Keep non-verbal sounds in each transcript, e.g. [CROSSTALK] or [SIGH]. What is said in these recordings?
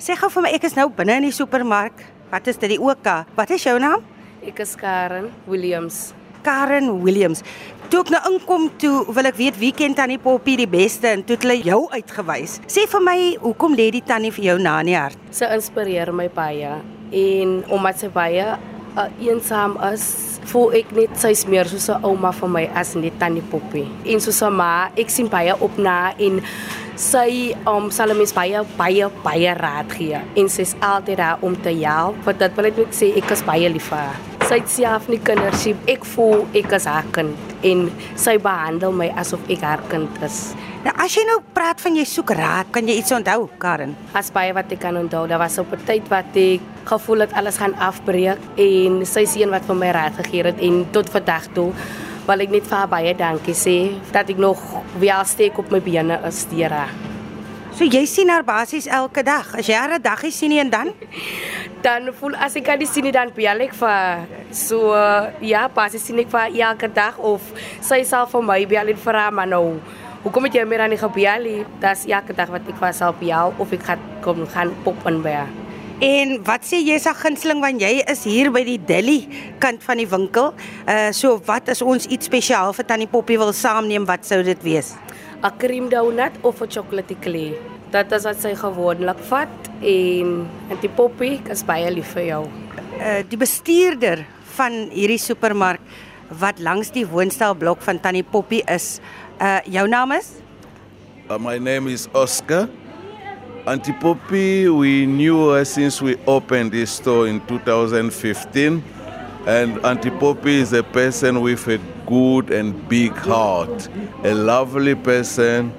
Sê gou vir my, ek is nou binne in die supermark. Wat is dit die OK? Wat is jou naam? Ek is Karen Williams. Karen Williams. Toe ek nou inkom toe wil ek weet wie ken Tannie Poppy die beste en toe het hulle jou uitgewys. Sê vir my, hoekom lê die tannie vir jou na in die hart? Sy inspireer my baie en omdat sy baie uh, eensaam is, voel ek net sy's meer soos 'n ouma vir my as net Tannie Poppy. En soos 'n ma, ek sien baie op na en sy um sal mens baie baie baie raad gee en sy's altyd daar om te help. Wat dit wil ek net sê ek is baie lief vir haar. Sy het self nie kinders nie. Ek voel ek is haar kind en sy behandel my asof ek haar kind is. Nou as jy nou praat van jy soek raad, kan jy iets onthou, Karen? As baie wat ek kan onthou, daar was op 'n tyd wat ek gevoel het alles gaan afbreek en sy seun wat vir my raad gegee het en tot vandag toe wil ek net vir haar baie dankie sê dat ek nog wel steek op my bene is deur haar. So jy sien haar basies elke dag. As jy haar 'n daggie sien en dan [LAUGHS] Dan voel as ek haar sien dan bel ek vir so uh, ja, basies sien ek vir elke dag of sy sal vir my bel en vir haar maar nou Hoekom het jy meer aan die gebel? Dis elke dag wat ek vir haar bel of ek gaan kom gaan pop in by haar. En wat sê jy 'n gunsteling want jy is hier by die deli kant van die winkel. Uh so wat is ons iets spesiaal vir Tannie Poppy wil saamneem, wat sou dit wees? 'n Cream donut of 'n chocolate eclair. Dit is wat sy gewoonlik vat en Auntie Poppy is baie lief vir jou. Uh die bestuurder van hierdie supermark wat langs die woonstelblok van Tannie Poppy is. Uh jou naam is? Uh, my name is Oscar. Auntie Poppy, we knew her since we opened this store in 2015. And Auntie Poppy is a person with a good and big heart, a lovely person,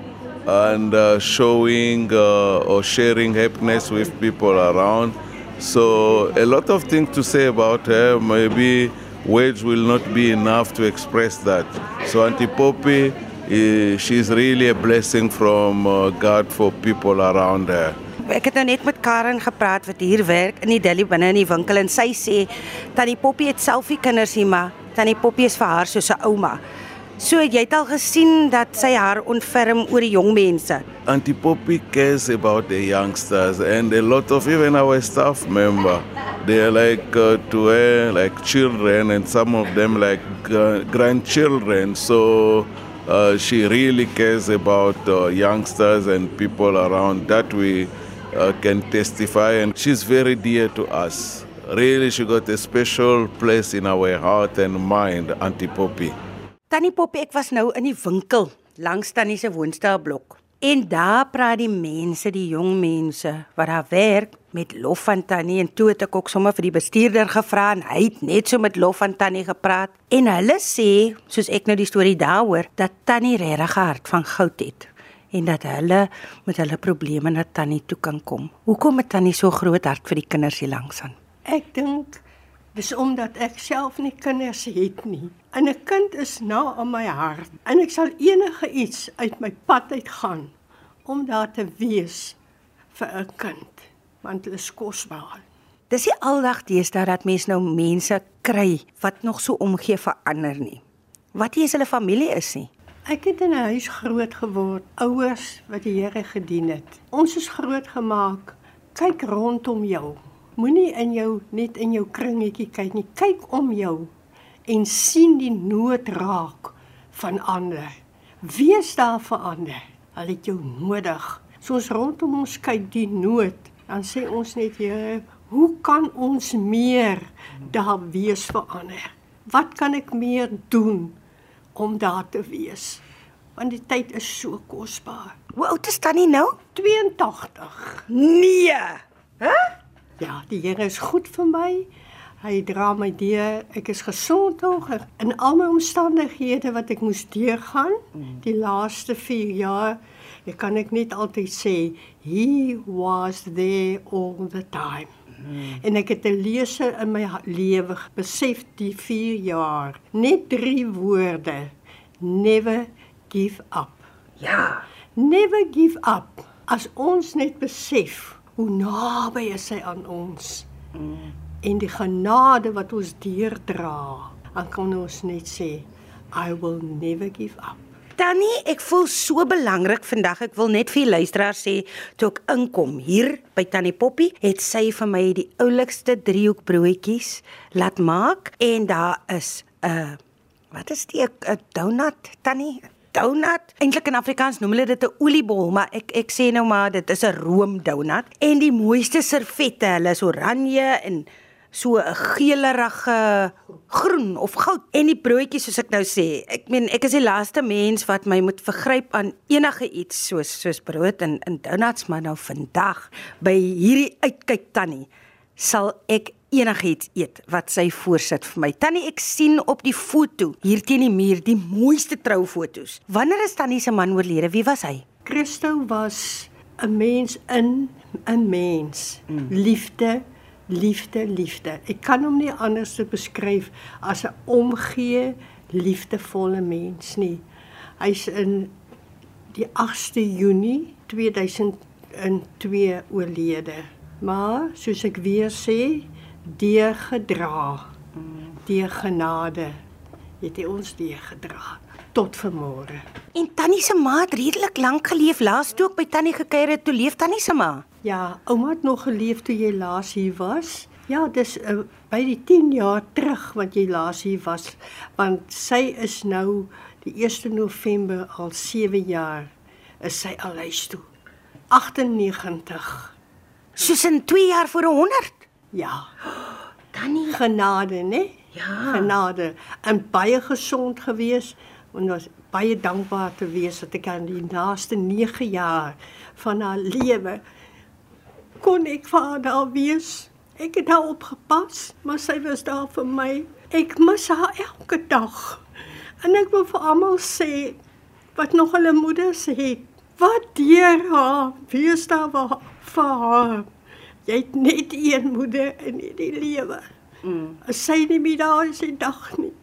and uh, showing uh, or sharing happiness with people around. So, a lot of things to say about her. Maybe words will not be enough to express that. So, eh, she's really a blessing from uh, God for people around her. Ek het nou net met Karen gepraat wat hier werk in die deli binne in die winkel en sy sê Tannie Poppy het self nie kinders nie, maar Tannie Poppy is vir haar soos 'n ouma. So jy het al gesien dat sy haar ontferm oor die jong mense. Auntie Poppy cares about the youngsters and a lot of even our staff member. They are like uh, to her like children and some of them like uh, grandchildren. So uh, she really cares about uh, youngsters and people around that we uh, can testify and she's very dear to us. Really, she got a special place in our heart and mind, Auntie Poppy. Tannie Poppy, ek was nou in die winkel langs Tannie se woonstelblok. En daar praat die mense, die jong mense wat daar werk met lof van Tannie en toe het ek ook sommer vir die bestuurder gevra en hy het net so met lof van Tannie gepraat. En hulle sê, soos ek nou die storie daar hoor, dat Tannie regtig hart van goud het en dat hulle met hulle probleme na Tannie toe kan kom. Hoekom het Tannie so groot hart vir die kinders hier langs aan? Ek dink dis omdat ek self nie kinders het nie. En 'n kind is na aan my hart en ek sal enige iets uit my pad uitgaan om daar te wees vir 'n kind want dit is kosbaar. Dis nie aldag deesdae dat mense nou mense kry wat nog so omgee vir ander nie. Wat nie is hulle familie is nie. Ek het in 'n huis groot geword, ouers wat die Here gedien het. Ons is grootgemaak. Kyk rondom jou. Moenie in jou net in jou kringetjie kyk nie. Kyk om jou en sien die nood raak van ander. Wees daar vir ander. Hulle het jou nodig. Soos rondom ons kyk die nood, dan sê ons net Here, hoe kan ons meer daar wees vir ander? Wat kan ek meer doen om daar te wees? Want die tyd is so kosbaar. Hoe oud is Tannie nou? 82. Nee. Ja, die Here is goed vir my. Hy dra my deur. Ek is gesond nog in al my omstandighede wat ek moes deurgaan die laaste 4 jaar. Ek kan ek net altyd sê he was there all the time. En ek het 'n leser in my lewe besef die 4 jaar. Net 3 woorde. Never give up. Ja. Never give up. As ons net besef hoe naby is hy aan ons. Mm. En die genade wat ons deurdra, dan kan ons net sê I will never give up. Tannie, ek voel so belangrik vandag. Ek wil net vir die luisteraars sê toe ek inkom hier by Tannie Poppy, het sy vir my die oulikste driehoekbroodjies laat maak en daar is 'n uh, wat is dit 'n donut Tannie? Donut. Eintlik in Afrikaans noem hulle dit 'n oliebol, maar ek ek sê nou maar dit is 'n roomdonut en die mooiste servette, hulle is oranje en so 'n geelerige groen of goud en die broodjies soos ek nou sê. Ek meen ek is die laaste mens wat my moet vergryp aan enige iets soos soos brood en en donuts, maar nou vandag by hierdie uitkyk tannie sal ek enigiets eet wat sy voorsit vir my. Tannie, ek sien op die foto hier teen die muur die mooiste troufoto's. Wanneer is tannie se man oorlede? Wie was hy? Christo was 'n mens in 'n mens. Mm. Liefde, liefde, liefde. Ek kan hom nie anders beskryf as 'n omgee, liefdevolle mens nie. Hy's in die 8de Junie 2002 oorlede. Maar soos ek weer sê, deur gedra, deur genade het hy ons deur gedra tot vanmôre. En tannie se ma het redelik lank geleef. Laas toe ek by tannie gekuier het, toe leef tannie se ma. Ja, ouma het nog geleef toe jy laas hier was. Ja, dis uh, by die 10 jaar terug wat jy laas hier was, want sy is nou die 1 November al 7 jaar is sy al huis toe. 98. Soos in 2 jaar voor 100. Ja, Tannie, genade, né? Ja. Genade en baie gesond gewees en was baie dankbaar te wees dat ek aan die naaste 9 jaar van haar lewe kon ek vir haar daar wees. Ek het haar opgepas, maar sy was daar vir my. Ek mis haar elke dag. En ek wil vir almal sê wat nog hulle moeders het, wat deur haar wees daar vir haar. Jy het net een moeder in die lewe. Mm. As sy nie meer daar is die dag nie,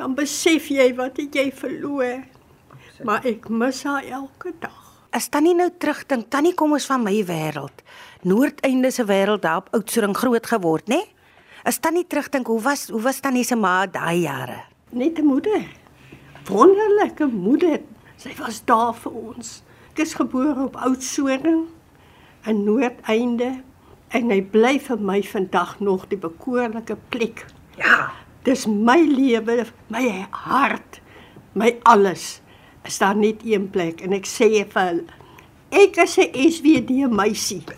dan besef jy wat het jy verloor. Maar ek mis haar elke dag. As tannie nou terugdink, tannie kom ons van my wêreld. Noordeinde se wêreld daar op Oudtshoorn groot geword, né? As tannie terugdink, hoe was hoe was tannie se ma daai jare? Net 'n moeder. Wonderlike moeder. Sy was daar vir ons. Ek is gebore op Oudtshoorn in Noordeinde en hy bly vir my vandag nog die bekoorlike plek. Ja. Dis my lewe, my hart, my alles. Is daar net een plek en ek sê vir hulle, ek is 'n SWD meisie. [LAUGHS]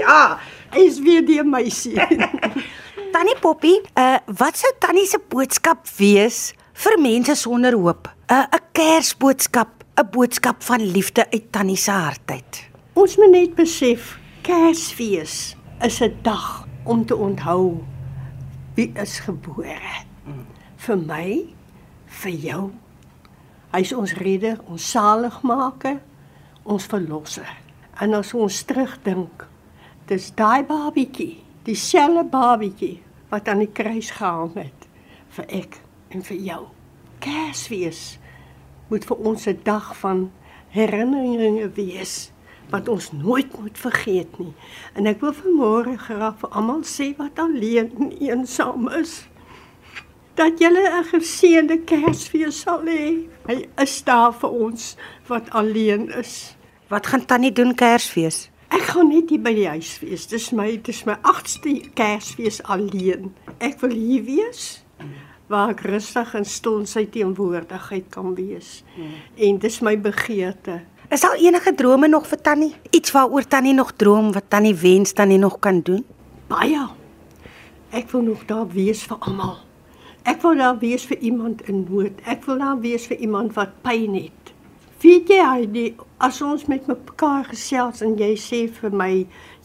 Ja. SWD meisie. [LAUGHS] Tannie Poppy, uh wat sou tannie se boodskap wees vir mense sonder hoop? 'n uh, 'n Kersboodskap, 'n boodskap van liefde uit tannie se hart uit. Ons moet net besef, Kersfees is 'n dag om te onthou wie is gebore. Vir my, vir jou. Hy's ons redder, ons saligmaker, ons verlosser. En as ons terugdink, dis daai babietjie, dieselfde babietjie wat aan die kruis gehang het vir ek en vir jou. Kersfees moet vir ons 'n dag van herinneringe wees wat ons nooit moet vergeet nie. En ek wil vanmôre graag vir almal sê wat alleen en eensaam is dat julle 'n geseënde Kersfees sal hê. Hy is daar vir ons wat alleen is. Wat gaan tannie doen Kersfees? Ek gaan net hier by die huis wees. Dis my dis my 8ste Kersfees alleen. Ek wil hier wees waar ek rustig en stil in sy teenwoordigheid kan wees. En dis my begeerte. Is daar enige drome nog vir tannie? Iets waaroor tannie nog droom wat tannie wens tannie nog kan doen? Baie. Ek wil nog daar wees vir almal. Ek wil daar wees vir iemand in nood. Ek wil daar wees vir iemand wat pyn het. Weet jy, Heidi, as ons met mekaar gesels en jy sê vir my,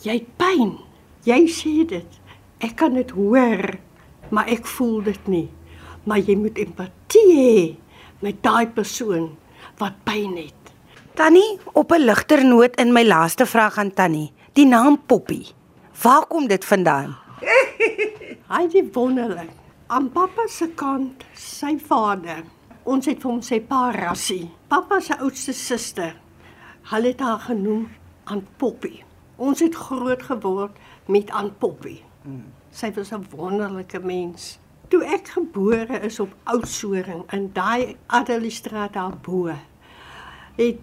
jy het pyn. Jy sê dit. Ek kan dit hoor, maar ek voel dit nie. Maar jy moet empatie hê met daai persoon wat pyn het. Tannie, op 'n ligter noot in my laaste vraag aan tannie. Die naam Poppy. Waar kom dit vandaan? [LAUGHS] Hy het wonderlik. Aan pappa se kant, sy vader. Ons het vir hom sy pa Rassie. Pappa se oudste suster. Hulle het haar genoem aan Poppy. Ons het groot geword met aan Poppy. Sy was 'n wonderlike mens. Toe ek gebore is op Oudtshoorn in daai Adeliestraat daarbo, het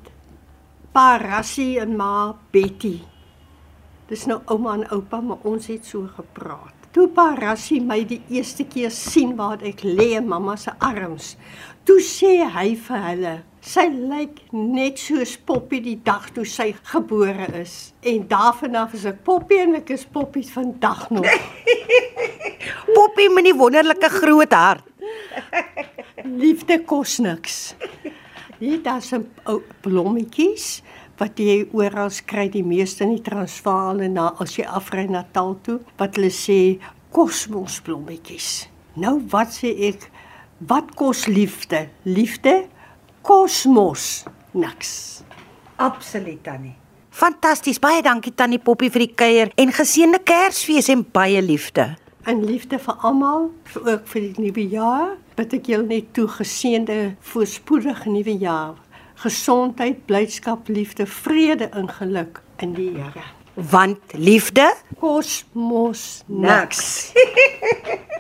pa Rassie en ma Betty. Dis nou ouma en oupa, maar ons het so gepraat. Toe pa Rassie my die eerste keer sien waar ek lê in mamma se arms, toe sê hy vir hulle, sy lyk net soos Poppy die dag toe sy gebore is. En daarvan af is ek Poppy en ek is Poppy vandag nog. [LAUGHS] Poppy met die wonderlike groot hart. Liefde kos niks. Hier daar's 'n ou blommetjies wat jy oral kry die meeste in die Transvaal en na as jy afry na Natal toe wat hulle sê kosmosblommetjies. Nou wat sê ek? Wat kos liefde? Liefde kosmos niks. Absoluut Tannie. Fantasties. Baie dankie Tannie Poppy vir die kuier en geseënde Kersfees en baie liefde. En liefde vir almal, vir ook vir die nuwe jaar. Bid ek julle net toe geseënde voorspoedige nuwe jaar. Gesondheid, blydskap, liefde, vrede en geluk in die Here. Want liefde Kosmos niks. niks. [LAUGHS]